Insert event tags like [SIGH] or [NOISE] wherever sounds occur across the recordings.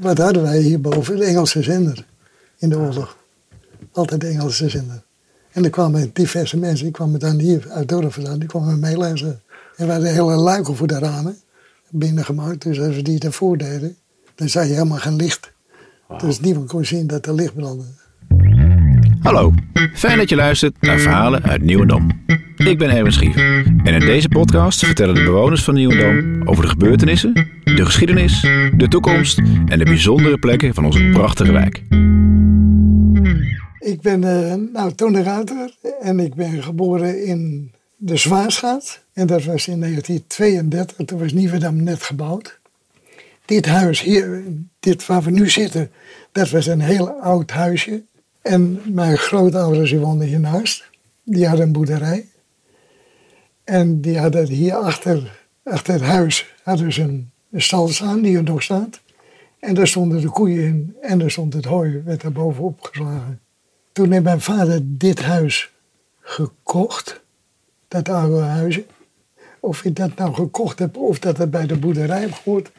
wat hadden wij hierboven? De Engelse zender in de oorlog. Altijd de Engelse zender. En er kwamen diverse mensen, die kwamen dan hier uit dorp vandaan, die kwamen meelezen. En we hadden hele luiken voor de ramen binnengemaakt. Dus als we die ervoor deden, dan zag je helemaal geen licht. Dus niemand kon zien dat er licht brandde. Hallo, fijn dat je luistert naar verhalen uit Nieuwendam. Ik ben Erwin Schiever en in deze podcast vertellen de bewoners van Nieuwendam over de gebeurtenissen, de geschiedenis, de toekomst en de bijzondere plekken van onze prachtige wijk. Ik ben uh, nou, Ruiter en ik ben geboren in de Zwaarschat. En dat was in 1932, toen was Nieuwendam net gebouwd. Dit huis hier, dit waar we nu zitten, dat was een heel oud huisje. En mijn grootouders die woonden hiernaast. Die hadden een boerderij. En die hadden hier achter, achter het huis hadden ze een, een stal staan die er nog staat. En daar stonden de koeien in en daar stond het hooi, werd daar bovenop geslagen. Toen heeft mijn vader dit huis gekocht, dat oude huisje. Of hij dat nou gekocht heb of dat het bij de boerderij gehoord.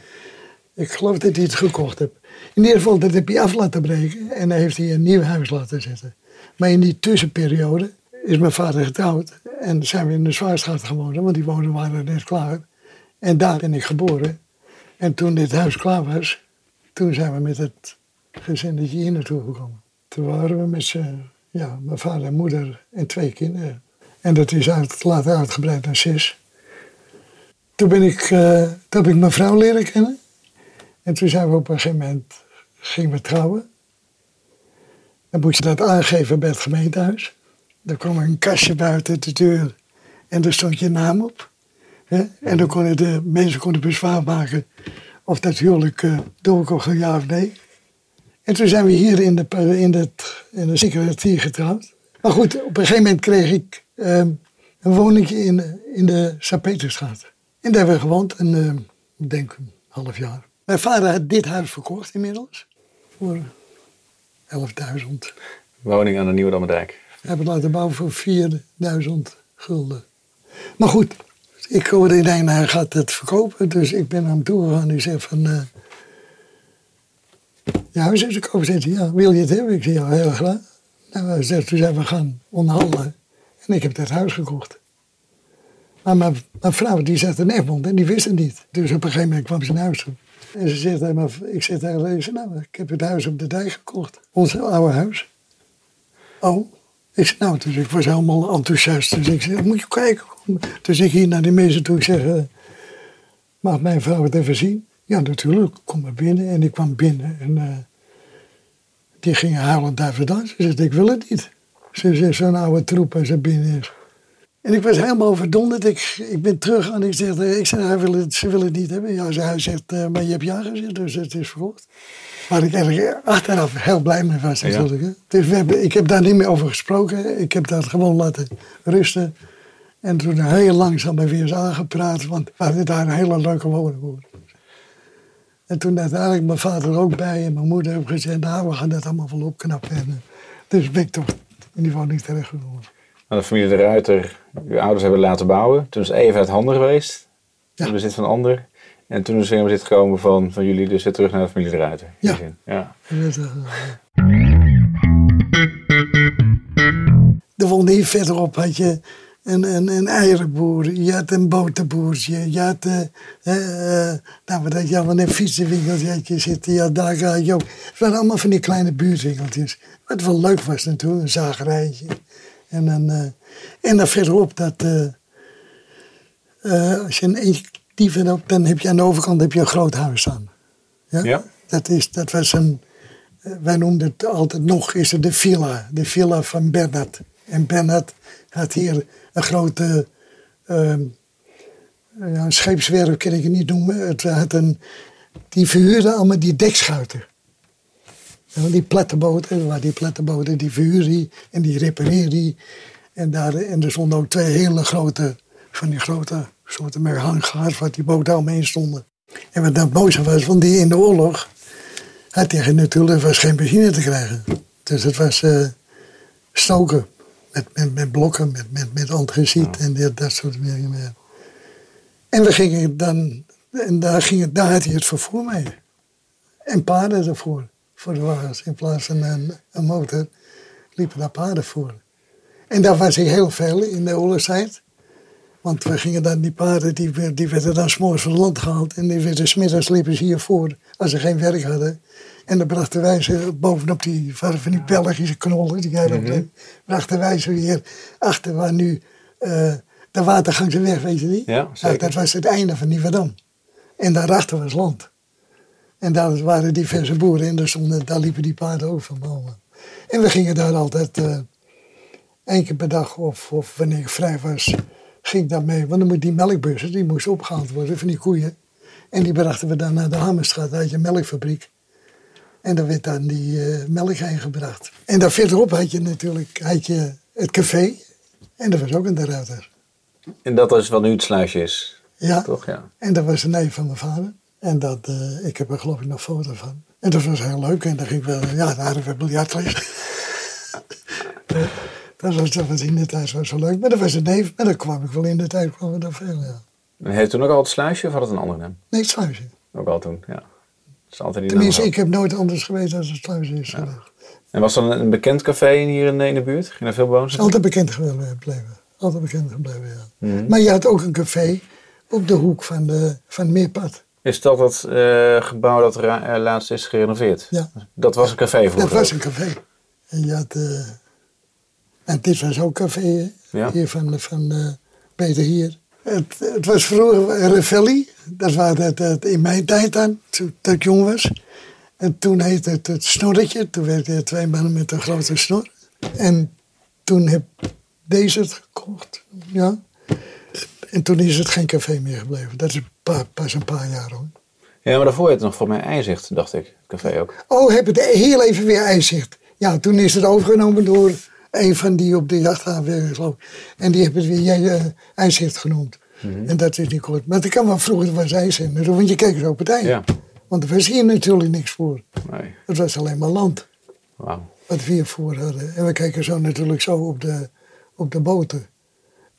Ik geloof dat hij het gekocht heeft. In ieder geval, dat heb hij af laten breken en dan heeft hij een nieuw huis laten zetten. Maar in die tussenperiode is mijn vader getrouwd en zijn we in de Zwaarstraat gewoond, want die woningen waren net klaar. En daar ben ik geboren. En toen dit huis klaar was, toen zijn we met het gezinnetje hier naartoe gekomen. Toen waren we met ja, mijn vader en moeder en twee kinderen. En dat is uit, later uitgebreid naar zes. Toen, ben ik, uh, toen heb ik mijn vrouw leren kennen. En toen zijn we op een gegeven moment gingen we trouwen. Dan moest je dat aangeven bij het gemeentehuis. Dan kwam een kastje buiten de deur en daar stond je naam op. En dan konden de mensen konden bezwaar maken of dat huwelijk uh, door ja of nee. En toen zijn we hier in de, in de, in de secretarie getrouwd. Maar goed, op een gegeven moment kreeg ik um, een woningje in, in de Sint-Petersstraat. En daar hebben we gewoond, en, uh, ik denk een half jaar. Mijn vader had dit huis verkocht inmiddels. Voor 11.000. Woning aan de Nieuwe Dammerdijk. We hebben laten bouwen voor 4000 gulden. Maar goed, ik hoorde ineens, hij gaat het verkopen. Dus ik ben naar hem toe gegaan en ik zeg van... Uh, je huis is te koop zitten. Ja, wil je het hebben? Ik zeg ja, heel graag. Nou, hij zegt, toen zijn we gaan onderhandelen. En ik heb dat huis gekocht. Maar mijn, mijn vrouw die zat in Egmond en die wist het niet. Dus op een gegeven moment kwam ze naar huis toe. En ze zegt tegen ik tegen haar, nou, ik heb het huis op de dijk gekocht. Ons oude huis. Oh. Ik nou, dus ik was helemaal enthousiast. Dus ik zeg, moet je kijken. Dus ik ging naar die mensen toe. Ik zeg, uh, mag mijn vrouw het even zien? Ja, natuurlijk. Kom maar binnen. En ik kwam binnen. En uh, die ging huilend daar. Ze zegt, ik wil het niet. Ze zegt, zo'n oude troep als er binnen is. En ik was helemaal verdonderd. Ik, ik ben terug en ik zeg, ik zeg hij wil het, ze willen het niet hebben. Ja, hij zegt, uh, maar je hebt ja gezegd, dus het is verkocht. Waar ik eigenlijk achteraf heel blij mee was natuurlijk. Ja. Dus we hebben, ik heb daar niet meer over gesproken. Ik heb dat gewoon laten rusten. En toen heel langzaam bij weer eens aangepraat, want we hadden daar een hele leuke woning voor. En toen uiteindelijk mijn vader ook bij en mijn moeder hebben gezegd, nou we gaan dat allemaal wel opknappen. En, uh, dus ben ik toch in die woning terechtgekomen. Nou, de familie de Ruiter, uw ouders hebben laten bouwen. Toen is even uit handen geweest. Ja. In bezit van ander. En toen is weer in bezit gekomen van, van jullie, dus weer terug naar de familie de Ruiter. Ja. ja. Er woonde hier verderop had je een, een, een eierenboer, je had een boterboertje, je had, uh, uh, nou wat had je allemaal, een fietsenwinkeltje je zitten, ja, daar ga je ook. Het waren allemaal van die kleine buurtwinkeltjes. Wat wel leuk was natuurlijk, een zagerijtje. En dan, uh, en dan verderop, dat, als je een eentje dieven op, dan heb je aan de overkant heb je een groot huis staan. Ja? ja. Dat, is, dat was een, wij noemden het altijd nog, is het de villa. De villa van Bernard. En Bernard had hier een grote uh, ja, scheepswerf, kan ik het niet noemen. Het had een, die verhuurde allemaal die dekschuiten. Die platte boten, waar die platte boten, die verhuurde die en die repareerde die. En, daar, en er stonden ook twee hele grote, van die grote soorten hanggaars waar die boten omheen stonden. En wat dat mooiste was, want die in de oorlog had hij natuurlijk was geen benzine te krijgen. Dus het was uh, stoken met, met, met blokken, met, met, met antraciet en dat, dat soort dingen meer. En we gingen dan, en daar, ging het, daar had hij het vervoer mee. En paarden ervoor, voor de wagens. In plaats van een, een motor liepen daar paarden voor. En daar was hij heel veel in de oorlogstijd. Want we gingen dan, die paarden, die, die werden dan s'morgens van het land gehaald. En die werden smiddags liepen ze hiervoor, als ze geen werk hadden. En dan brachten wij ze bovenop die, van die Belgische knollen, die jij mm brachten wij ze weer achter waar nu eh, de watergang weg, weet je niet? Ja, Nou, dat was het einde van Nieuwedam. En daarachter was land. En daar waren diverse boeren en daar, stonden, daar liepen die paarden ook van bomen. En we gingen daar altijd eh één keer per dag of, of wanneer ik vrij was, ging ik daar mee. Want dan moet die melkbussen, die moesten opgehaald worden van die koeien. En die brachten we dan naar de Hamerstraat, daar had je een melkfabriek. En daar werd dan die eh, melk heen gebracht. En daar verderop had je natuurlijk had je het café. En dat was ook een deruiter. En dat is wat nu het sluisje is, Ja. toch? Ja. En dat was een neef van mijn vader. En dat, eh, ik heb er geloof ik nog foto van. En dat was heel leuk. En dan ging ik wel, ja, daar hadden we biljart dat, was, dat was in de tijd was zo leuk. Maar dat was een neef. En dan kwam ik wel in de tijd, kwam veel, ja. En heeft toen ook al het sluisje of had het een andere naam? Nee, het sluisje. Ook al toen, ja. Is altijd die Tenminste, ik heb nooit anders geweest als het sluisje is. geweest. En was dan een bekend café hier in, de- in de buurt? Ging er veel bewoners? Altijd bekend gebleven. Altijd bekend gebleven, ja. Mhm. Maar je had ook een café op de hoek van, de, van het Meerpad. Is dat het eh, gebouw dat ra- eh, laatst is gerenoveerd? Ja. Dat was een café vroeger? Dat was een café. En je had... eh, en dit was ook café, hè? Ja. Hier van, van Peter Hier. Het, het was vroeger Revelli. Dat was het, het, in mijn tijd dan, toen ik jong was. En toen heette het het Snorretje. Toen werden er twee mannen met een grote snor. En toen heb deze het gekocht. Ja. En toen is het geen café meer gebleven. Dat is een paar- pas een paar jaar hoor. Ja, maar daarvoor heette het nog voor mij IJzicht, dacht ik. Het café ook. Oh, heb het heel even weer ijzicht. Ja, toen is het overgenomen door een van die op de jachthaven geloof ik. En die hebben het weer jij, eh, ijzicht genoemd. En dat is niet kort. Maar dat kan wel vroeger was ijzicht. Want je keek zo op het eind. Ja. Want er was hier natuurlijk niks voor. Nee. Het was alleen maar land Wauw. wat we hiervoor hadden. En we keken zo natuurlijk zo op de, op de boten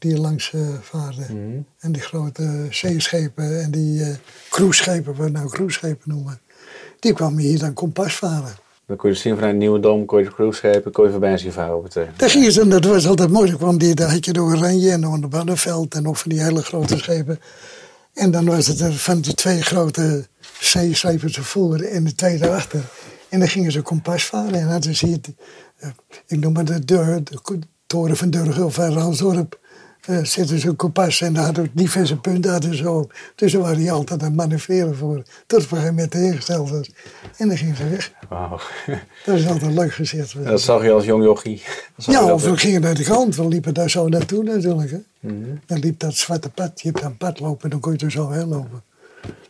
die langs eh, vaarden. En die grote zeeschepen en die eh cruiseschepen, wat we nou cruiseschepen noemen. Die kwamen hier dan kompas varen. Dan kon je zien vanuit Nieuwe Dom, kon je de cruiseschepen, kon je voorbij zien varen eh, ze, en dat was altijd mooi. Dan kwam die, daar had je de Oranje en dan de Barneveld en nog van die hele grote schepen. En dan was het er van die twee grote zeeschepen ervoor en de twee daarachter. En dan gingen ze kompas varen. En hadden ze hier, eh, ik noem maar de, deur, de toren van Durgel van Ransdorp. Eh zitten ze een kompas en daar hadden we diverse punten hadden ze op. Dus daar waren die altijd aan het manoeuvreren voor. Tot op een gegeven moment ingesteld was. En dan gingen ze weg. Wauw. [LAUGHS] Dat is altijd leuk gezicht. dat zag je als jong jochie. [LAUGHS] Ja, of we gingen naar de kant. We liepen daar zo naartoe natuurlijk. Hè. Mhm. Dan liep dat zwarte pad. Je hebt een pad lopen en dan kon je er zo heen lopen.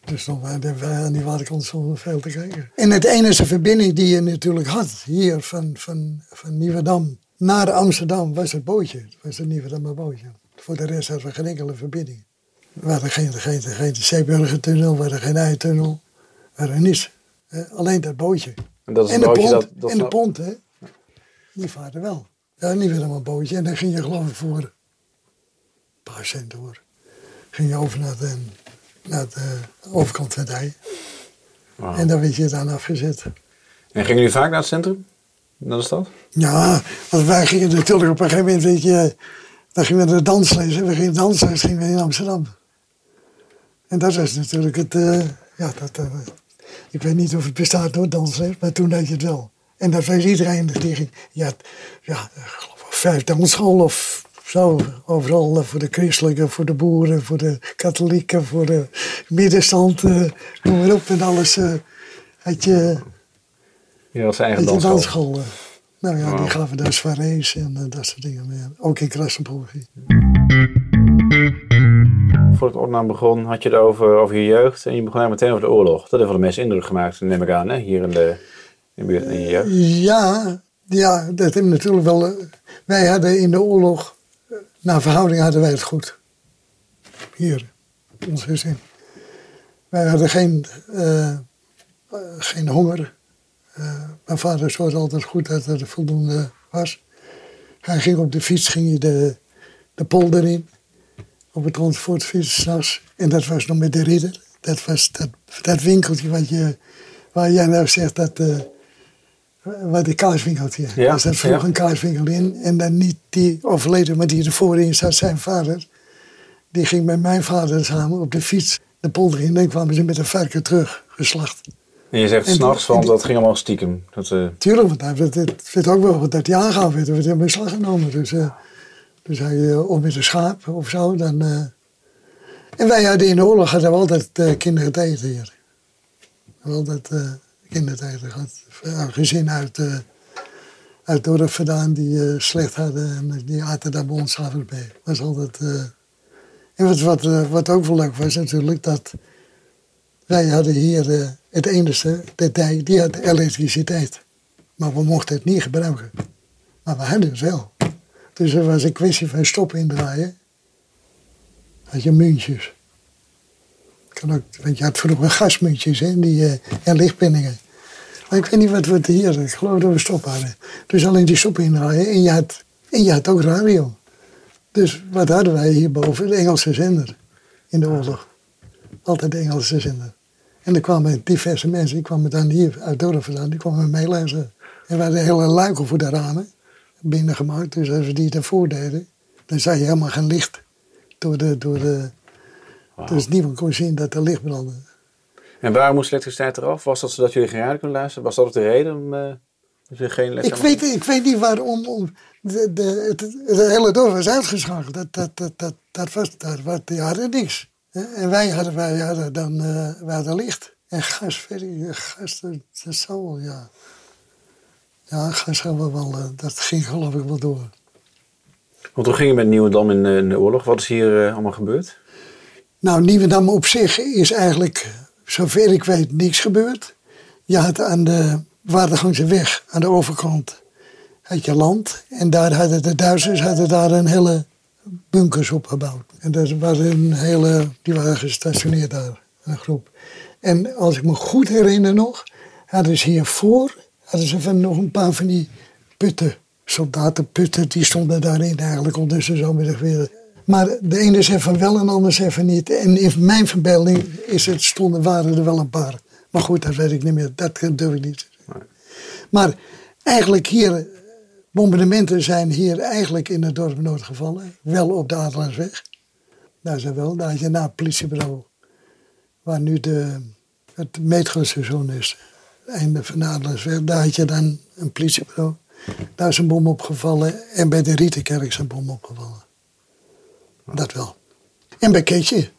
Dus dan waren wij aan die waterkant zonder veel te kijken. En het enige verbinding die je natuurlijk had hier van, van, van Nieuwedam naar Amsterdam was het bootje. Het was het Nieuwedammer bootje. Voor de rest hadden we geen enkele verbinding. We hadden geen, geen, geen Zeeburgertunnel, we hadden geen Eitunnel. We hadden niets. Alleen dat bootje. En dat is En de bootje pont, dat... dat en de pont, hè. Die vaarde wel. Ja, niet weer een bootje. En dan ging je geloof ik voor een paar cent hoor. Ging je over naar de, naar de overkant van de dij. En dan werd je dan afgezet. En gingen jullie vaak naar het centrum? Naar de stad? Ja, want wij gingen natuurlijk op een gegeven moment, weet je, dan gingen we naar de dansles. En we gingen dansles gingen we in Amsterdam. En dat was natuurlijk het, eh, ja, dat, eh, ik weet niet of het bestaat door dansles, maar toen deed je het wel. En dat was iedereen die ging, ja, ja vijf dansscholen of zo, overal eh, voor de christelijke, voor de boeren, voor de katholieken, voor de middenstand, eh noem maar op en alles. had je, dat zijn eigen Weet je, dansschool. Nou ja, die gaven daar soirées en eh, dat soort dingen meer. Ook in Krasnopolski. Voor het opname begon, had je het over, over je jeugd. En je begon eigenlijk meteen over de oorlog. Dat heeft wel de meeste indruk gemaakt, neem ik aan, hè? hier in de, in de buurt in je jeugd. Ja, ja, dat heeft natuurlijk wel... eh, wij hadden in de oorlog... eh, Naar verhouding hadden wij het goed. Hier, ons gezin. Wij hadden geen, geen honger. Eh, mijn vader zorgde altijd goed dat er voldoende was. Hij ging op de fiets, ging hij de, de polder in. Op het transportfiets s'nachts. En dat was nog met de ridder. Dat was dat, dat winkeltje wat je waar jij nou zegt dat, uh, wat die kaarswinkeltje, Ja, was dat vroeg ja. een kaarswinkel in. En dan niet die overleden, maar die ervoor in zat, zijn vader. Die ging met mijn vader samen op de fiets de polder in. En dan kwamen ze met een varken terug, geslacht. En je zegt s'nachts, want dat ging allemaal stiekem. Dat, eh, Tuurlijk, want hij werd, het werd ook wel dat hij aangehouden werd. Er werd in beslag genomen. Dus, eh, dus hij, of met een schaap of zo. Dan. En wij hadden in de oorlog hadden we altijd kinderen te eten hier. We hadden altijd kinderen te eten gehad. Een gezin uit, uit dorp vandaan die slecht hadden. En die aten daar bij ons mee. was altijd... en wat, wat, wat ook wel leuk was natuurlijk, dat wij hadden hier eh, het enige, de dijk, die had elektriciteit. Maar we mochten het niet gebruiken. Maar we hadden het wel. Dus er was een kwestie van stoppen indraaien. Had je muntjes. Kan ook, want je had vroeger gasmuntjes hè, die, eh, en lichtpenningen. Maar ik weet niet wat we het hier, ik geloof dat we stop hadden. Dus alleen die stoppen indraaien en je had, en je had ook radio. Dus wat hadden wij hierboven? De Engelse zender in de oorlog. Altijd de Engelse zender. En er kwamen diverse mensen, die kwamen dan hier uit Dorp vandaan, die kwamen meeluisteren. En we hadden hele luiken voor de ramen binnengemaakt. Dus als we die ervoor deden, dan zag je helemaal geen licht. Door de, door de, Dus niemand kon zien dat er licht brandde. En waarom moest elektriciteit eraf? Was dat zodat jullie geen radio kunnen luisteren? Was dat ook de reden om jullie geen les Ik weet, ik weet niet waarom om de, de, het, het hele dorp was uitgeschakeld. Dat, dat, dat, dat, dat was, wat, die hadden niks. En wij hadden, wij hadden dan wij hadden licht. En gas, gas, dat, dat zou wel, ja. Ja, gas hadden we wel, eh, dat ging geloof ik wel door. Want hoe ging het met Nieuwendam in, eh, in de oorlog? Wat is hier allemaal gebeurd? Nou, Nieuwendam op zich is eigenlijk, zover ik weet, niks gebeurd. Je had aan de Waardegangse weg, aan de overkant, had je land. En daar hadden de Duitsers hadden daar een hele bunkers opgebouwd. En dat waren een hele, die waren gestationeerd daar, een groep. En als ik me goed herinner nog, hadden ze hiervoor, hadden ze nog een paar van die putten. Soldatenputten, die stonden daarin eigenlijk ondertussen zo geweer. Maar de ene zegt van wel en de ander van niet. En in mijn verbeelding is het, stonden, waren er wel een paar. Maar goed, dat weet ik niet meer. Dat durf ik niet. Maar eigenlijk hier, bombardementen zijn hier eigenlijk in het dorp nooit gevallen. Wel op de Adelarsweg. Daar zijn wel, daar had je na het politiebureau. Waar nu de, het metrostation is. Einde van de Adelarsweg. Daar had je dan een politiebureau. Daar is een bom opgevallen. En bij de Rietenkerk is een bom opgevallen. Dat wel. En bij Keetje.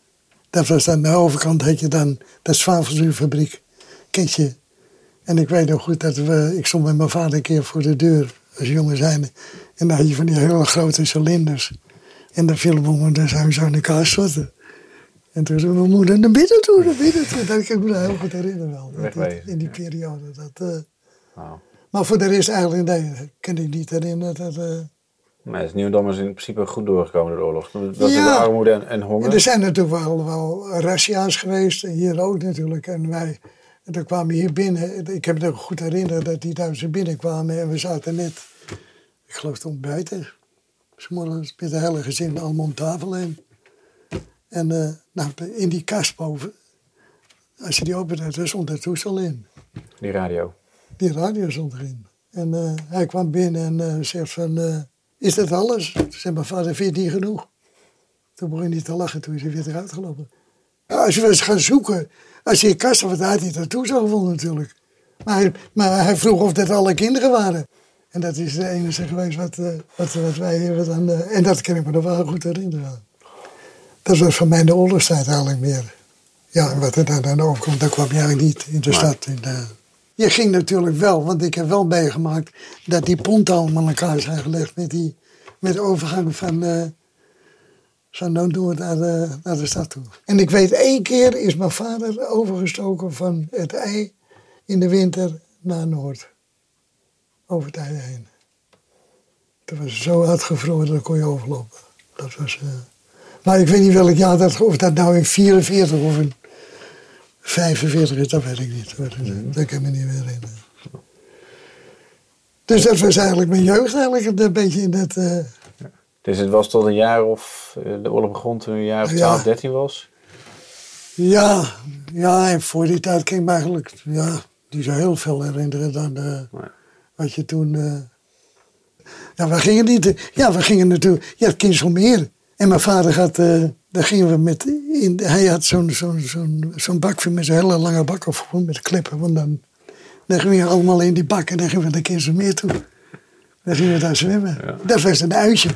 Dat was dan de overkant, had je dan de zwavelzuurfabriek. Keetje. En ik weet nog goed dat we, ik stond met mijn vader een keer voor de deur als jonge zijnde. En dan had je van die hele grote cilinders. En dan vielen we om, dan zou je zo in elkaar storten. En toen zei mijn moeder, naar binnen toe, naar binnen toe. Dat kan ik me heel goed herinneren wel. Wegwezen. in die periode. Dat, eh, Nou, maar voor de rest eigenlijk, nee, kan ik niet herinneren. Dat, eh, nee, dus Nieuwendam is in principe goed doorgekomen door de oorlog. Dat is Ja. de armoede en, en honger. En er zijn natuurlijk wel, wel razzia's geweest, hier ook natuurlijk. En wij, en toen kwamen we hier binnen. Ik heb me nog goed herinnerd dat die Duitsers binnenkwamen en we zaten net, ik geloof te ontbijten. S'morgens met het hele gezin allemaal om tafel heen. En eh, nou, in die kast boven, als je die opende, stond het toestel in. Die radio. Die radio stond erin. En eh, hij kwam binnen en eh, zegt van, is dat alles? Toen zei mijn vader, vind je het niet genoeg? Toen begon hij te lachen, toen is hij weer eruit gelopen. Als je was gaan zoeken, als je in kast had, had hij dat toestel gevonden natuurlijk. Maar hij, maar hij vroeg of dat alle kinderen waren. En dat is de enige geweest wat, eh, wat, wat wij hebben dan... eh, en dat kan ik me nog wel goed herinneren. Dat was voor mij de oorlogstijd eigenlijk meer. Ja, en wat er dan aan overkomt, dat kwam je eigenlijk niet in de stad. In de... Je ging natuurlijk wel, want ik heb wel meegemaakt dat die ponten allemaal aan elkaar zijn gelegd met, die, met de overgang van, eh van Noord naar de, naar de stad toe. En ik weet één keer is mijn vader overgestoken van het ei in de winter naar Noord. Over het ei heen. Toen was het zo uitgevroren dat kon je overlopen. Dat was, eh, Maar ik weet niet welk jaar dat, of dat nou in 44 of in 45 is, dat weet ik niet. Dat, dat kan ik me niet meer herinneren. Dus dat was eigenlijk mijn jeugd eigenlijk een beetje in dat... eh, Dus het was tot een jaar of... eh, de oorlog begon toen een jaar of Ja. 12, 13 was. Ja, ja, en voor die tijd ging ik me eigenlijk, ja, niet zo heel veel herinneren dan eh, Nee. wat je toen... eh, ja, we gingen niet... Ja, we gingen natuurlijk... Ja, het Kinselmeer. En mijn vader had... eh daar gingen we met... In, hij had zo'n zo'n zo'n zo'n bak met zo'n hele lange bak of gewoon met klippen. Want dan, dan gingen we allemaal in die bak en dan gingen we naar Kinselmeer toe. Dan gingen we daar zwemmen. Dat was een uitje.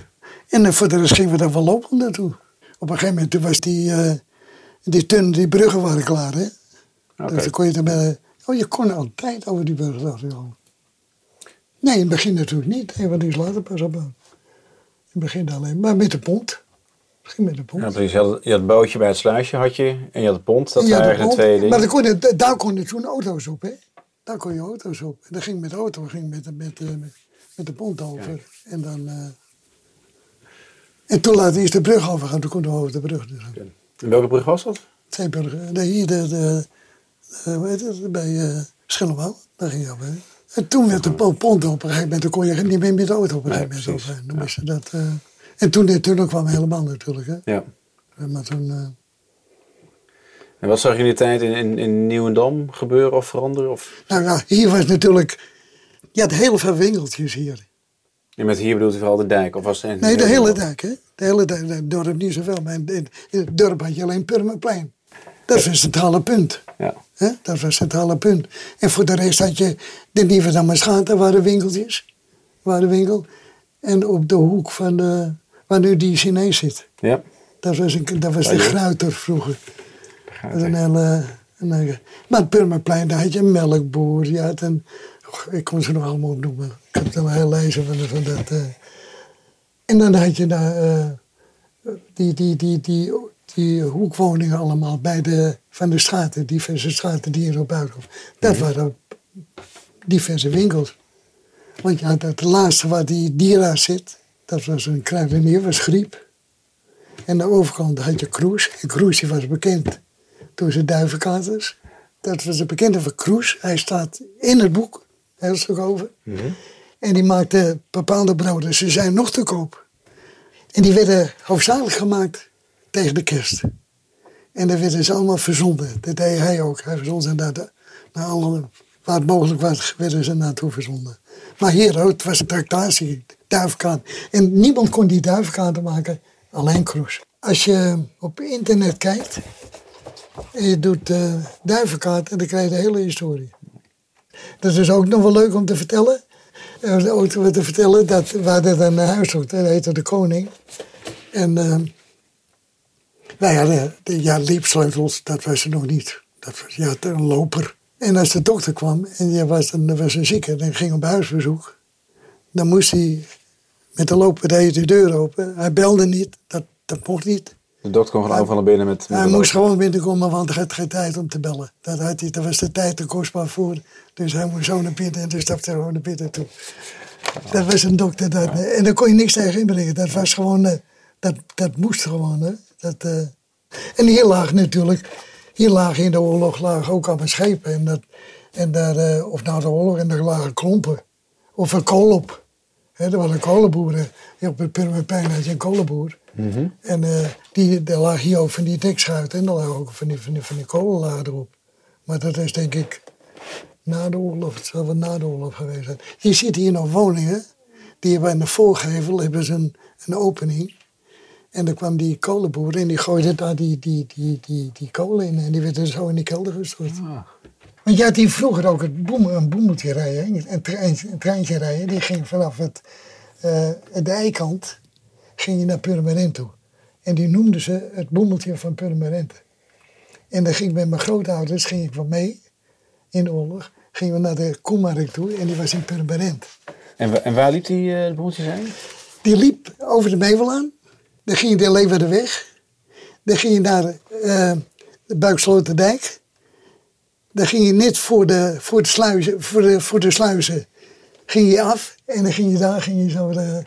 En dan voor de rest gingen we daar wel lopen naartoe. Op een gegeven moment toen was die... eh, die tunnel, die bruggen waren klaar, hè? Oké. Dus dan kon je er met, oh, je kon altijd over die brug dacht ik al. Nee, in het begin natuurlijk niet. Nee, want die is later pas op. In het begin alleen. Maar met de pont. Misschien met de pont. Ja, precies. Je had, je had het bootje bij het sluisje had je, en je had de pont. Dat waren de eigenlijk de twee dingen. Maar dan kon je, daar kon je toen auto's op, hè? Daar kon je auto's op. En dan ging met de auto, ging met, de- met, met, met de pont over. En dan... eh, en toen laten we eerst de brug overgaan. Toen konden we over de brug. Dus. En welke brug was dat? Zeeburger. Nee, hier de, de, de- hoe heet het, bij Schellebouw. Daar ging je op. Hè. En toen werd de po- pont op een gegeven moment, dan kon je niet meer met de auto op een gegeven moment wisten dat, eh, en toen de tunnel kwam helemaal natuurlijk. Hè. Ja. Maar toen, eh, En wat zag je in die tijd in, in, in Nieuwendam gebeuren of veranderen? Of, nou ja, hier was natuurlijk, je had heel veel winkeltjes hier. En met hier bedoelt u vooral de dijk? Of was het Nee, de hele dijk, hè. De hele dijk, het dorp niet zoveel, maar in, het dorp had je alleen Purmerplein. Dat was het centrale punt. Ja. Hè? Dat was het centrale punt. En voor de rest had je de Nieuwe Dammersgaat, daar waren winkeltjes. Waren winkel. En op de hoek van de, waar nu die Chinees zit. Ja. Dat was, een, dat was de. Gruiter vroeger. Dat was een hele, een hele- maar het Purmerplein, daar had je een melkboer. Je had een, ik kon ze nog allemaal opnoemen. Heb wel heel lezen van, van dat. eh. En dan had je daar eh, die, die, die, die, die hoekwoningen allemaal bij de, van de straten, diverse straten die erop uitkomen. Dat waren diverse winkels. Want je had het laatste waar die Dira zit, dat was een kruidenier, was Griep. En aan de overkant had je Kroes. En Kroes die was bekend door zijn duivenkaters. Dat was de bekende van Kroes. Hij staat in het boek, heel stuk over. En die maakte bepaalde broden. Ze zijn nog te koop. En die werden hoofdzakelijk gemaakt tegen de kerst. En daar werden ze allemaal verzonden. Dat deed hij ook. Hij verzond ze naar, de, naar alle, waar het mogelijk was, werden ze naartoe verzonden. Maar hier, ook, het was tractatie, duifkaart. En niemand kon die duifkaarten maken, alleen Kroes. Als je op internet kijkt en je doet uh, duivenkaart, dan krijg je de hele historie. Dat is ook nog wel leuk om te vertellen. Uh, ook te vertellen dat we hadden een huishoud, dat heette de Koning. En uh, wij hadden de, ja, liepsleutels, dat was er nog niet. Dat was, je had een loper. En als de dokter kwam en je was een, was een zieke en ging op huisbezoek, dan moest hij met de loper de deur open. Hij belde niet, dat, dat mocht niet. De dokter kon gewoon binnen met. met hij moest gewoon binnenkomen, want hij had geen tijd om te bellen. Dat, had hij, dat was de tijd te kostbaar voor. Dus hij moest zo naar binnen en dus stapte hij gewoon naar binnen toe. Dat was een dokter. Dat, En daar kon je niks tegen inbrengen. Dat was gewoon, uh, dat, dat moest gewoon. Hè. Dat, uh... En hier lag natuurlijk, hier lagen in de oorlog lagen ook allemaal schepen. En, dat, en daar, uh, of nou de oorlog, en daar lagen klompen. Of een kool op. He, er waren kolenboeren. Op het Purmerplein had je een kolenboer. Mhm. Mm -hmm. En uh, die, daar lag hier ook van die dekschuiten. En daar lagen ook van die, van die, van die kolen lagen erop. Maar dat is denk ik na de oorlog, het zal wel na de oorlog geweest zijn. Je ziet hier nog woningen. Die hebben aan de voorgevel hebben ze een, een opening. En dan kwam die kolenboer en die gooide daar die, die, die, die, die kolen in. En die werden zo in die kelder gestort. Ah. Want je had hier vroeger ook het boem, een boemeltje rijden, een, trein, een treintje rijden. Die ging vanaf het, uh, de eikant ging je naar Purmerend toe. En die noemden ze het boemeltje van Purmerend. En dan ging ik met mijn grootouders ging ik van mee in de oorlog. Gingen we naar de Koemarkt toe en die was in Purmerend. En, en waar liep die uh, boeltje zijn? Die liep over de Mevelaan. Dan ging je de Leeuwerdeweg. Dan ging je naar uh, de Buiksloterdijk. Dan ging je net voor de, voor de, sluizen, voor de, voor de sluizen ging je af. En dan ging je daar, ging je zo de,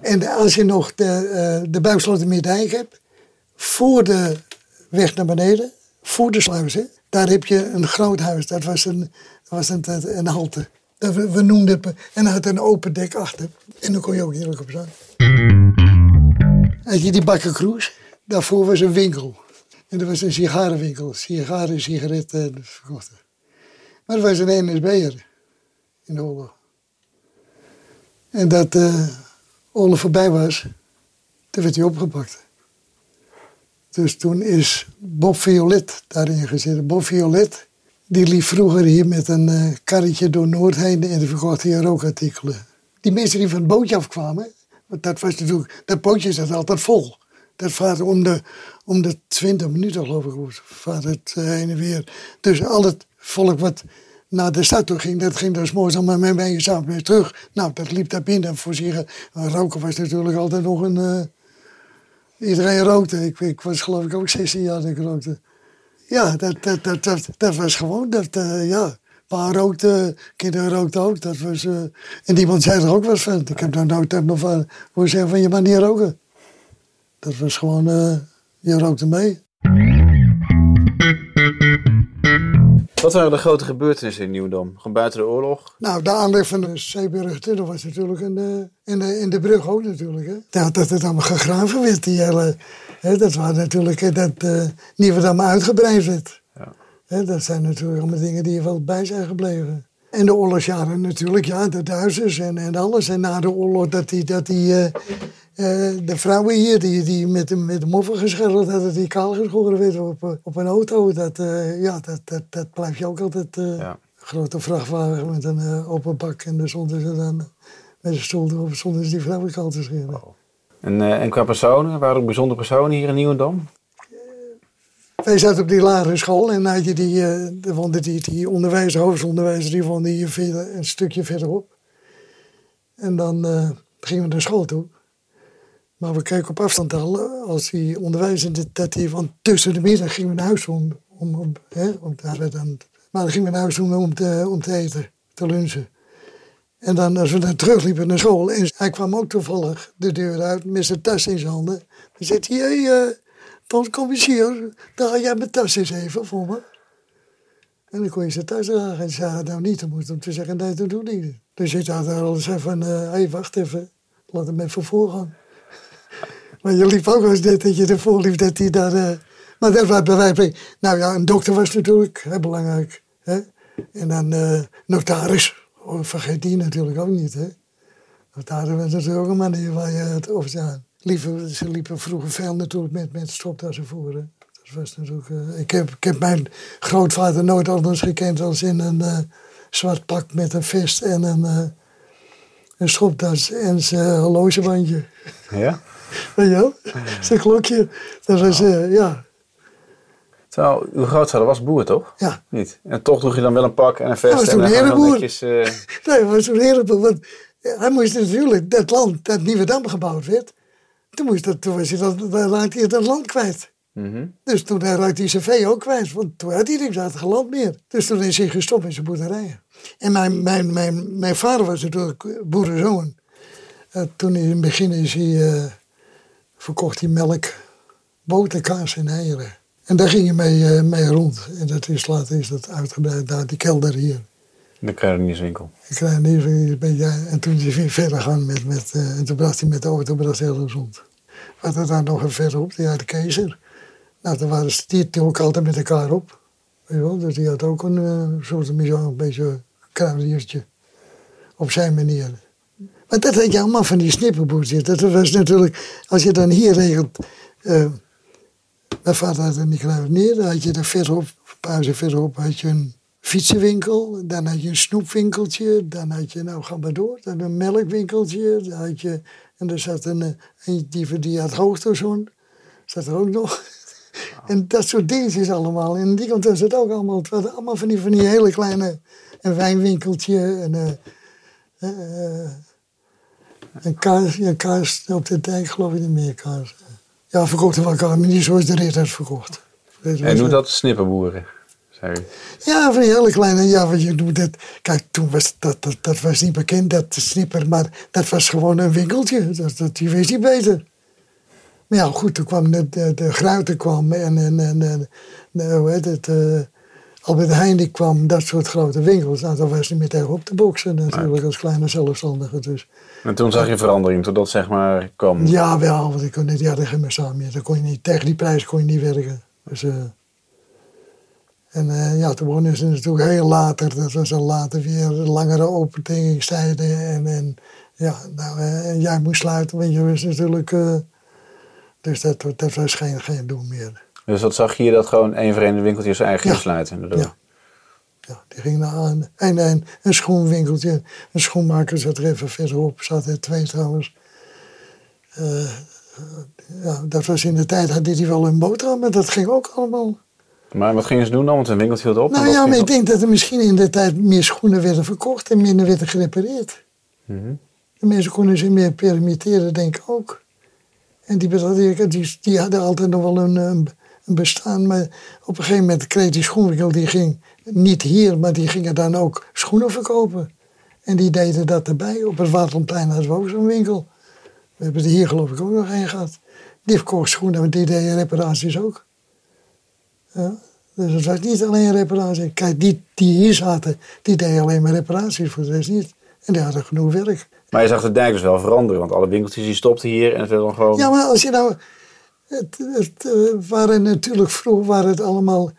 En als je nog de, uh, de Buikslotermeerdijk hebt, voor de weg naar beneden, voor de sluizen, daar heb je een groot huis. Dat was een, dat was een, een halte. Dat we, we noemden het, en dat had een open dek achter. En dan kon je ook heerlijk op staan. Had je die bakkenkroes, daarvoor was een winkel. En er was een sigarenwinkel, sigaren, sigaretten verkochten. Maar er was een NSB'er in de oorlog. En dat de oorlog voorbij was, toen werd hij opgepakt. Dus toen is Bob Violet daarin gezeten. Bob Violet, die liep vroeger hier met een uh, karretje door Noord en verkocht hier rookartikelen. Die mensen die van het bootje afkwamen, want dat was natuurlijk, dat bootje zat altijd vol. Dat vaart om de, om de 20 minuten geloof ik, vaart het uh, heen en weer. Dus al het volk wat naar de stad toe ging, dat ging dus mooi allemaal met mij samen weer terug. Nou, dat liep daar binnen voor zich. Roken was natuurlijk altijd nog een... Uh, iedereen rookte. Ik, ik, was geloof ik ook 16 jaar dat ik rookte. Ja, dat, dat, dat, dat, dat was gewoon, dat, uh, ja. Pa rookte, kinderen rookten ook. Dat was, uh, en iemand zei er ook wat van. Ik heb daar nooit nog van hoe zeggen van je mag niet roken. Dat was gewoon, je rookte mee. Wat waren de grote gebeurtenissen in Nieuwdam? Gewoon buiten de oorlog? Nou, de aanleg van de Zeeburg-tunnel was natuurlijk in de, in, de, in de brug ook natuurlijk. Hè. Dat, dat het allemaal gegraven werd, die hele... Hè, dat was natuurlijk dat uh, Nieuwdam uitgebreid werd. Ja. Hè, dat zijn natuurlijk allemaal dingen die er wel bij zijn gebleven. En de oorlogsjaren natuurlijk, ja, de Duitsers en, en alles. En na de oorlog dat die, dat die uh, de vrouwen hier die, die met, de, met de moffen geschilderd hadden, die kaal geschoren werden op, op een auto. Dat, uh, ja, dat, dat, dat blijft je ook altijd. Ja. grote vrachtwagen met een open bak en daar stonden ze dan met een stoel erop, stonden ze die vrouwen kaal te scheren. Oh. En, en qua personen, waren er bijzondere personen hier in Nieuwendam? Wij zaten op die lagere school en had je die, die, die onderwijzer, hoofdonderwijzer, die woonde hier een stukje verderop. En dan uh, gingen we naar school toe. Maar we keken op afstand al, als die onderwijzer, dat hij van tussen de middag gingen we naar huis om, om, om, hè, om daar dan, maar dan gingen we naar huis om, om, te, om te eten, te lunchen. En dan als we dan terugliepen naar school, en hij kwam ook toevallig de deur uit met zijn tas in zijn handen. Dan zei hij, hey, uh, dan kom hier, jij mijn tas eens even voor me. En dan kon je zijn tas dragen. En zei nou niet, dan moest hem te zeggen, nee, dat doe ik niet. Dus ik had al eens van, hé, hey, wacht even, laat hem even voorgaan. Maar je liep ook wel eens dat je ervoor liep dat hij daar... Uh, maar dat was bij wijze Nou ja, een dokter was natuurlijk heel belangrijk. Hè? En dan uh, notaris, oh, vergeet die natuurlijk ook niet. Hè? Notaris was natuurlijk ook een manier waar je het over ze liepen vroeger veel natuurlijk met, met stropdassen voeren. Dat was natuurlijk, uh, ik, heb, ik heb mijn grootvader nooit anders gekend als in een zwart pak met een vest en een, een stropdas en zijn horlogebandje. Ja? Weet je wel? Zijn klokje. Dat was, ja. Terwijl, uw grootvader was boer, toch? Ja. Niet? En toch droeg je dan wel een pak en een vest. Hij was toen een herenboer. Netjes, nee, hij was een herenboer. Want hij moest natuurlijk, dat land, dat Nieuwe Dam gebouwd werd, toen, moest dat, toen was hij dat, dan raakte hij het land kwijt. Mm Dus toen raakte hij zijn vee ook kwijt, want toen had hij niks uit het land meer. Dus toen is hij gestopt in zijn boerderijen. En mijn, mijn, mijn, mijn vader was natuurlijk boerenzoon. Uh, toen in het begin is hij, uh, verkocht hij melk, boter, kaas en eieren. En daar ging hij mee, uh, mee rond. En dat is, later is dat uitgebreid naar die kelder hier. De kruidenierswinkel. De kruidenierswinkel. Ja, en toen is hij verder gaan met, met uh, en toen bracht hij met de auto heel rond. Wat er dan nog een verderop, die had de keizer. Nou, toen waren ze die ook altijd met elkaar op. Weet je wel? Dus die had ook een uh, soort een beetje kruideniertje. Op zijn manier. Maar dat had je allemaal van die snipperboertjes. Dat was natuurlijk, als je dan hier regelt. Uh, mijn vader had een kruidenier, dan had je er verderop, een paar huizen verderop, had je een fietsenwinkel, dan had je een snoepwinkeltje, dan had je, nou ga maar door, dan een melkwinkeltje, dan had je, en er zat een, een die, die had hoogtezoon, zat er ook nog. En dat soort dingetjes allemaal. En die kant was het ook allemaal, het was allemaal van die, van die hele kleine, een wijnwinkeltje, en uh, uh, een kaas, een kaas op de dijk geloof ik niet meer kaas. Ja, verkochten wel kaas, maar niet zoals de Ritters verkocht. En hoe dat snipperboeren? Ja, van die hele kleine, ja, wat je noemt het. Kijk, toen was dat, dat, dat was niet bekend, dat snipper, maar dat was gewoon een winkeltje. Dat, dat, die wist niet beter. Maar ja, goed, toen kwam de, de, de Gruiten kwam en, en, en, en hoe heet het, uh, Albert Heijn kwam, dat soort grote winkels. Nou, daar was hij met op te boksen natuurlijk, als kleine zelfstandige. Dus. En toen zag je verandering, toen dat zeg maar kwam? Ja, wel, want ik kon niet, die geen meer samen meer. Dan kon je niet, tegen die prijs kon je niet werken. Dus... Uh, En eh, ja, toen begonnen ze natuurlijk heel later. Dat was dan later weer langere openingstijden. En, en ja, nou, uh, jij moest sluiten, want je was natuurlijk... Dus dat, dat was geen, geen doen meer. Dus wat zag je hier dat gewoon één verenigde winkeltje zijn eigen Ja. sluiten? Ja. Ja, die ging naar aan. En, en een schoenwinkeltje, een schoenmaker zat er even verderop, zat er twee trouwens. Eh, ja, dat was in de tijd, had hij wel een boterham, maar dat ging ook allemaal. Maar wat gingen ze doen dan? Want een winkeltje hield op. Nou ja, maar ik op? denk dat er misschien in de tijd meer schoenen werden verkocht en minder werden gerepareerd. Mhm. De mensen konden zich meer permitteren, denk ik ook. En die, die, die, die hadden altijd nog wel een, een een bestaan. Maar op een gegeven moment kreeg die schoenwinkel, die ging niet hier, maar die gingen dan ook schoenen verkopen. En die deden dat erbij. Op het Waterplein hadden we ook zo'n winkel. We hebben er hier geloof ik ook nog een gehad. Die verkocht schoenen, maar die deden reparaties ook. Ja, dus het was niet alleen reparatie. Kijk, die die hier zaten, die deden alleen maar reparaties, voor de rest niet. En die hadden genoeg werk. Maar je zag de dijk dus wel veranderen. Want alle winkeltjes die stopten hier en het werd dan gewoon... Ja, maar als je nou. Het, het eh, waren natuurlijk vroeger waren het allemaal.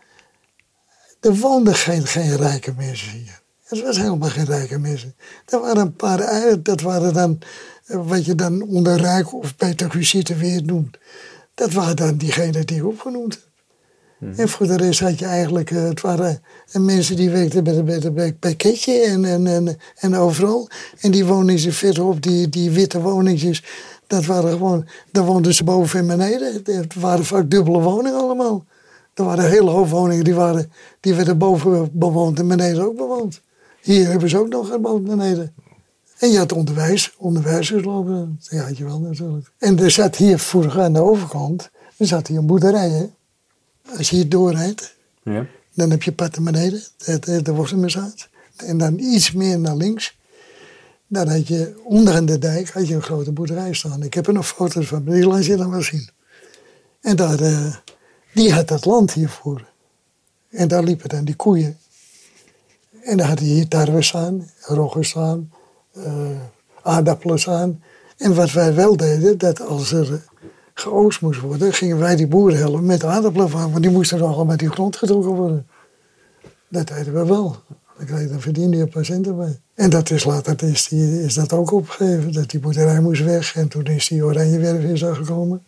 Er woonden geen, geen rijke mensen hier. Het was helemaal geen rijke mensen. Er waren een paar. eh, Dat waren dan. eh, Wat je dan onder rijk of beter visite weer noemt. Dat waren dan diegenen die ik opgenoemd heb. En voor de rest had je eigenlijk. Het waren mensen die werkten bij, de- bij, de- bij, bij Ketje en, en, en, en overal. En die woningen verderop, die, die witte woningjes. Dat waren gewoon, daar woonden ze boven en beneden. Het waren vaak dubbele woningen allemaal. Er waren hele hoop woningen die, waren, die werden boven bewoond en beneden ook bewoond. Hier hebben ze ook nog gebouwd beneden. En je had onderwijs, onderwijzers lopen. Dat had je wel natuurlijk. En er zat hier vroeger aan de overkant, er zat hier een boerderij. Hè? Als je hier doorrijdt, Ja. dan heb je pad naar beneden, de, de, de. En dan iets meer naar links. Dan had je onder aan de dijk had je een grote boerderij staan. Ik heb er nog foto's van, die laat je dan wel zien. En daar, eh, die had dat land hiervoor. En daar liepen dan die koeien. En dan had hij hier tarwe staan, roggen staan, eh, aardappelen staan. En wat wij wel deden, dat als er geoogst moest worden, gingen wij die boeren helpen met aardappelen van, want die moesten nog allemaal met die grond getrokken worden. Dat deden we wel. Dan kreeg je dan verdiende je patiënten bij. En dat is later is, die, is dat ook opgegeven, dat die boerderij moest weg. En toen is die Oranjewerf in zo gekomen.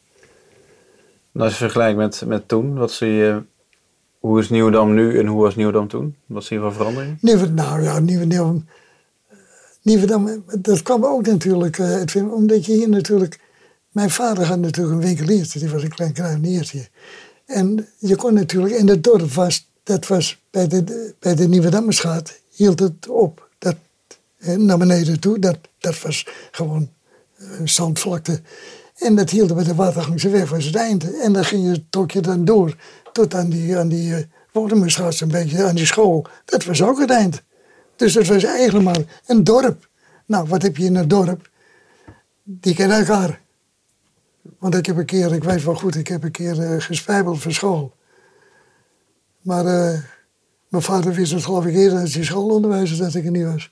En als je vergelijkt met, met toen, wat zie je... Hoe is Nieuwdam nu en hoe was Nieuwdam toen? Wat zie je van verandering? Nieuwe, nou ja, Nieuwe, Nieuwe, Nieuwe dat kwam ook natuurlijk, eh, Edwin, omdat je hier natuurlijk... Mijn vader had natuurlijk een winkeliertje, die was een klein kruideniertje. En je kon natuurlijk, in het dorp was, dat was bij de, bij de Nieuwe hield het op. Dat, eh, naar beneden toe, dat, dat was gewoon eh, zandvlakte. En dat hield bij de Watergangse weg, was het eind. En dan ging je, trok je dan door tot aan die, aan die uh, een beetje aan die school. Dat was ook het eind. Dus het was eigenlijk maar een dorp. Nou, wat heb je in een dorp? Die kennen elkaar. Want ik heb een keer, ik weet wel goed, ik heb een keer uh, gespijbeld voor school. Maar mijn vader wist het geloof ik eerder als hij schoolonderwijzer dat ik er niet was.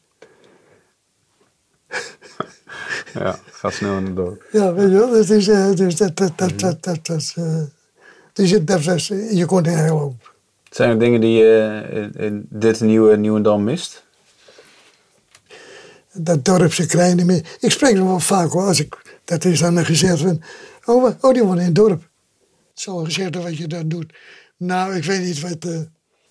Ja, gaat snel in het dorp. Ja, weet je wel, dat is, uh, dus dat, dat, dat, dat, dat, dat, dus dat was, je kon er heel hoop. Zijn er dingen die je in, in dit nieuwe Nieuwendam mist? Dat dorpse kleine meer. Ik spreek nog wel vaak hoor, als ik, dat is dan gezegd van, oh, oh die woont in het dorp. Zo gezegd wat je dan doet. Nou, ik weet niet wat, uh,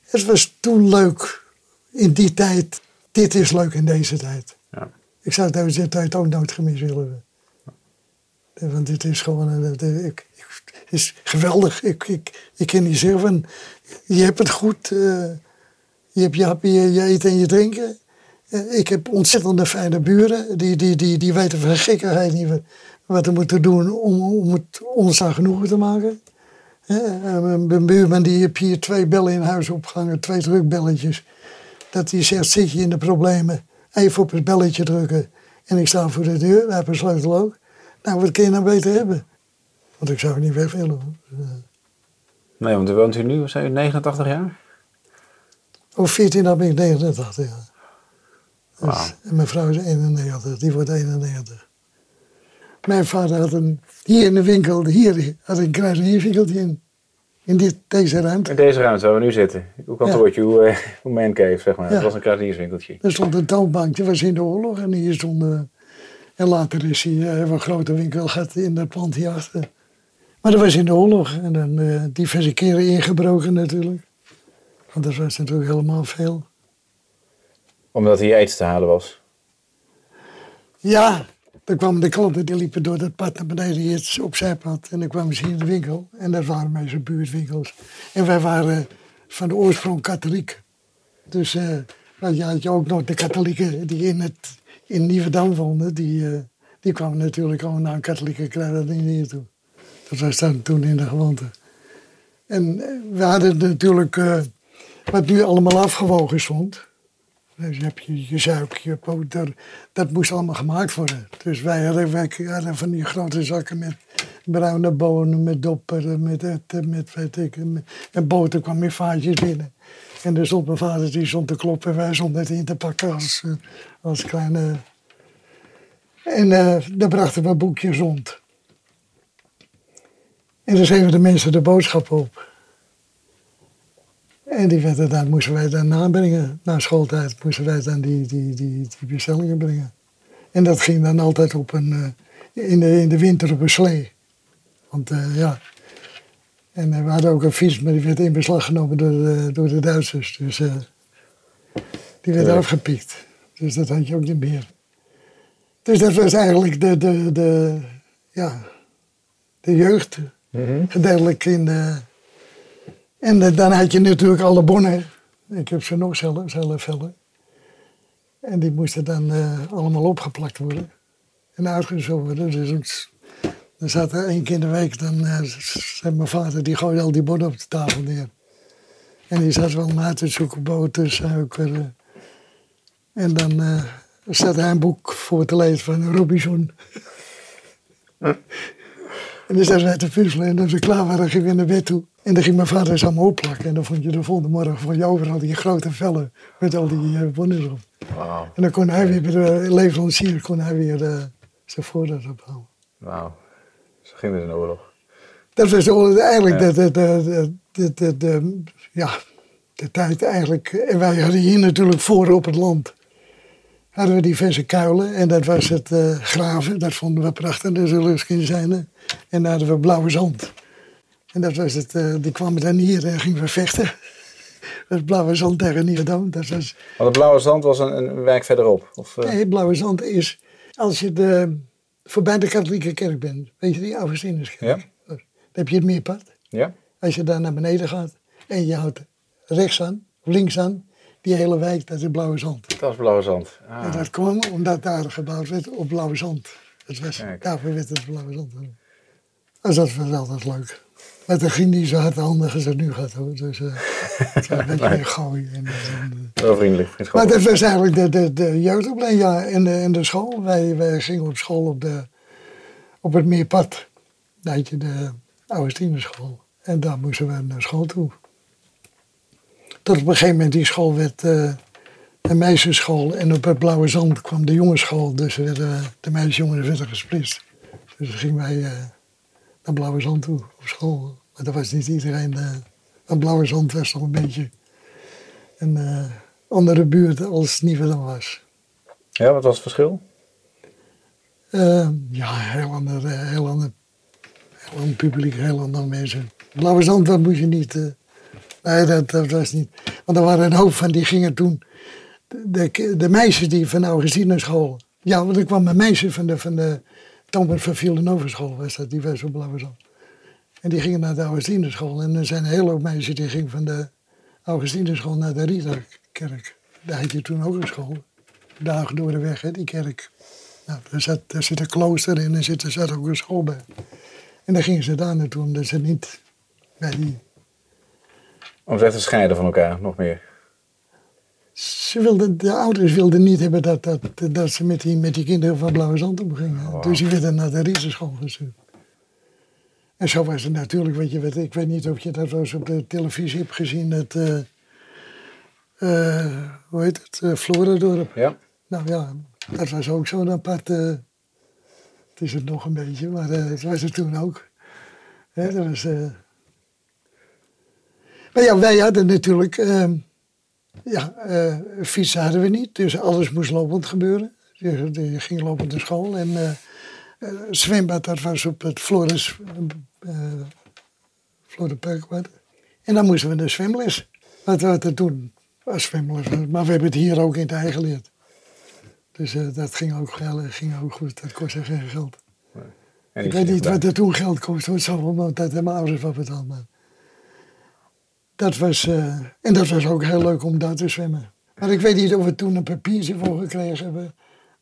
het was toen leuk in die tijd. Dit is leuk in deze tijd. Ja. Ik zou deze tijd ook nooit gemist willen hebben. Want dit is gewoon, ik, het is geweldig. Ik, ik, ik kan niet zeggen van, je hebt het goed. Uh, je hebt je je eten en je drinken. Uh, ik heb ontzettende fijne buren. Die, die, die, die weten van gekkigheid niet wat we moeten doen om, om het ons aan genoegen te maken. mijn buurman die heeft hier twee bellen in huis opgehangen, twee drukbelletjes. Dat hij zegt, zit je in de problemen, even op het belletje drukken. En ik sta voor de deur, hij heeft een sleutel ook. Nou, wat kun je nou beter hebben? Want ik zou het niet weg willen. Nee, want u woont hier nu, zijn u 89 jaar? Over 14 dan ben ik 89 jaar. Wow. Dus, en mijn vrouw is 91, die wordt 91. Mijn vader had een, hier in de winkel, hier had een kruidenierwinkeltje in. In dit, deze ruimte. In deze ruimte waar we nu zitten. Hoe kantoortje, hoe, uh, [LAUGHS] hoe mancave, zeg maar. Ja. Het was een kruidenierswinkeltje. Er stond een toonbank, dat was in de oorlog. En hier stond... eh, en later is hij, eh, hebben een grote winkel gehad in dat pand hierachter. Maar dat was in de oorlog. En dan eh, diverse keren ingebroken natuurlijk. Want dat was natuurlijk helemaal veel. Omdat hier eten te halen was. Ja, dan kwamen de klanten, die liepen door dat pad naar beneden, het opzijpad. En dan kwamen ze hier in de winkel. En dat waren meestal buurtwinkels. En wij waren van de oorsprong katholiek. Dus nou, je had ook nog de katholieken die in, het, in Nieuwedam woonden. Die, eh, die kwamen natuurlijk allemaal naar een katholieke kruidenier hier toe. Dat was dan toen in de gewoonte. En eh, we hadden natuurlijk, wat nu allemaal afgewogen stond. Dus je hebt je, je je dat moest allemaal gemaakt worden. Dus wij hadden, wij hadden van die grote zakken met bruine bonen, met dopperen, met eten, met weet ik, met, en boter kwam in vaatjes binnen. En er stond mijn vader die stond te kloppen en wij stonden het in te pakken als, eh, kleine... En eh dan brachten we boekjes rond. En dan schreven de mensen de boodschap op. En die werden dan, moesten wij dan nabrengen. Na schooltijd moesten wij dan die, die, die, die bestellingen brengen. En dat ging dan altijd op een, eh, in, de, in de winter op een slee. Want eh, ja. En eh, we hadden ook een fiets, maar die werd in beslag genomen door de, door de Duitsers. Dus die werd Ja. afgepikt. Dus dat had je ook niet meer. Dus dat was eigenlijk de, de, de, ja, de jeugd. Gedeeltelijk in de... En eh, dan had je natuurlijk alle bonnen. Ik heb ze nog zelf, zelf vellen. En die moesten dan eh, allemaal opgeplakt worden. En uitgezocht worden. Dus het- dan zat er één keer in de week, dan eh, zei mijn vader, die gooide al die bonnen op de tafel neer. En die zat wel na te zoeken, boter, suiker. En dan zat hij een boek voor te lezen van Robinson. En dan zaten wij te puzzelen en als we klaar waren, gingen we naar bed toe. En dan ging mijn vader ze allemaal opplakken. En dan vond je de volgende morgen vond je overal die grote vellen met al die eh, bonnen erop. Wauw. En dan kon hij weer bij de leverancier kon hij weer eh, zijn voorraad ophalen. Wauw. Zo ging in de oorlog. Dat was de- eigenlijk Ja. de, de, de, de, de, de- ja, de tijd eigenlijk. En wij hadden hier natuurlijk voor op het land. Hadden we diverse kuilen en dat was het eh, graven. Dat vonden we prachtig, de zullen zijn. En dan hadden we blauwe zand. En dat was het, eh, die kwamen dan hier en gingen we vechten. [LAUGHS] Dat blauwe zand tegen Nieuwedam. Dat was, Want het Blauwe Zand was een, een wijk verderop. Of, eh, nee, blauwe zand is als je de, voorbij de katholieke kerk bent. Weet je die Augustinuskerk? Ja. Dan heb je het meerpad. Ja? Als je daar naar beneden gaat en je houdt rechts aan, of links aan, die hele wijk, dat is blauwe zand. Dat was Blauwe Zand. Ah. En dat kwam omdat daar gebouwd werd op blauwe zand. Het was, Kijk. daarvoor werd het blauwe zand. Dus dat was altijd leuk. Maar dat ging niet zo hard handig als het nu gaat hoor. Dus eh, was een beetje meer gooien. En, en, eh. Wel vriendelijk, Maar dat was eigenlijk de, de, de jeugdopleiding, ja. En de, en de school. Wij, wij gingen op school op, de, op het Meerpad. Daar had je de Augustinusschool. En daar moesten we naar school toe. Tot op een gegeven moment die school werd eh, een meisjesschool. En op het Blauwe Zand kwam de jongensschool. Dus werden, de meisjesjongens werden gesplitst. Dus dan gingen wij eh, naar Blauwe Zand toe op school. Maar dat was niet iedereen. eh Blauwe Zand was nog een beetje een eh, andere buurt als Nieuwedam was. Ja, wat was het verschil? Eh, ja, heel ander, heel ander, heel ander publiek, heel andere mensen. Blauwe Zand, dat moest je niet. nee, dat, dat was niet. Want er waren een hoop van die gingen toen. De, de, de meisjes die van de Augustinusschool. Ja, want er kwam een meisje van de, van de Thomas van Villeneuve-school, was dat, die was op Blauwe Zand. En die gingen naar de Augustinusschool. En er zijn een hele hoop meisjes die gingen van de Augustinusschool naar de Rita-kerk. Daar had je toen ook een school. Dagen door de weg, hè, die kerk. Nou, daar, zat, daar zit een klooster in en zit, er zat ook een school bij. En dan gingen ze daar naartoe, omdat ze niet bij die... Om ze echt te scheiden van elkaar, nog meer. Ze wilden, de ouders wilden niet hebben dat, dat, dat ze met die, met die kinderen van Blauwe Zand omgingen. Wauw. Dus die werden naar de Riesenschool gestuurd. En zo was het natuurlijk, weet je, wat, ik weet niet of je dat wel eens op de televisie hebt gezien, eh, eh, hoe heet het, uh, Floridorp. Ja? Nou ja, dat was ook zo'n apart. eh, het is het nog een beetje, maar eh het was het toen ook. Hè, dat was, eh, Maar ja, wij hadden natuurlijk... ehm, ja, eh, fietsen hadden we niet. Dus alles moest lopend gebeuren. Je, je ging lopend naar school. En eh eh, zwembad, dat was op het Floris... eh. En dan moesten we naar zwemles. Wat we er toen was zwemles. Maar we hebben het hier ook in het eigen geleerd. Dus eh, dat ging ook, ging ook goed. Dat kostte geen geld. En Ik weet niet wat er toen geld kost. Het zal wel want dat hebben mijn ouders wel betaald. Maar dat was, eh, en dat was ook heel leuk om daar te zwemmen. Maar ik weet niet of we toen een papiertje voor gekregen hebben.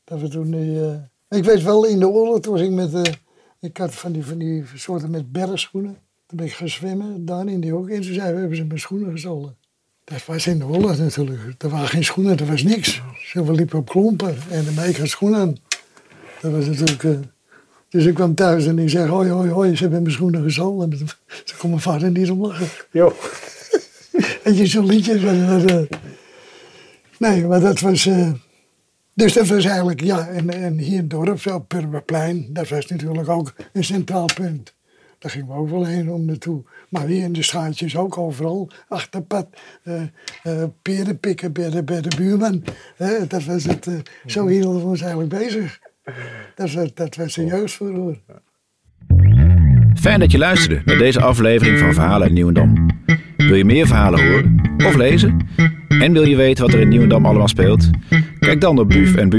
Dat we toen die, eh, ik weet wel, in de oorlog toen ik met... eh, ik had van die, van die soorten met bergschoenen. Toen ben ik gaan zwemmen, daar in die hoek. En toen zeiden we, hebben ze mijn schoenen gestolen. Dat was in de oorlog natuurlijk. Er waren geen schoenen, er was niks. Ze liepen op klompen en dan ik had schoenen aan. Dat was natuurlijk... dus ik kwam thuis en ik zeg, hoi, hoi, hoi, ze hebben mijn schoenen gestolen. [LAUGHS] En Toen kon mijn vader niet om lachen. Joh. En je zo'n liedje. van, eh, nee, maar dat was... eh, dus dat was eigenlijk, ja, en, en hier in het dorp, zo, dat was natuurlijk ook een centraal punt. Daar gingen we ook wel heen om naartoe. Maar hier in de straatjes ook overal, achterpad, eh eh peren bij de, de buurman. Dat was het, eh, zo hielden we ons eigenlijk bezig. Dat was, dat was de jeugdverhoor. Fijn dat je luisterde naar deze aflevering van Verhalen uit Nieuwendam. Wil je meer verhalen horen of lezen? En wil je weten wat er in Nieuwendam allemaal speelt? Kijk dan op buf en.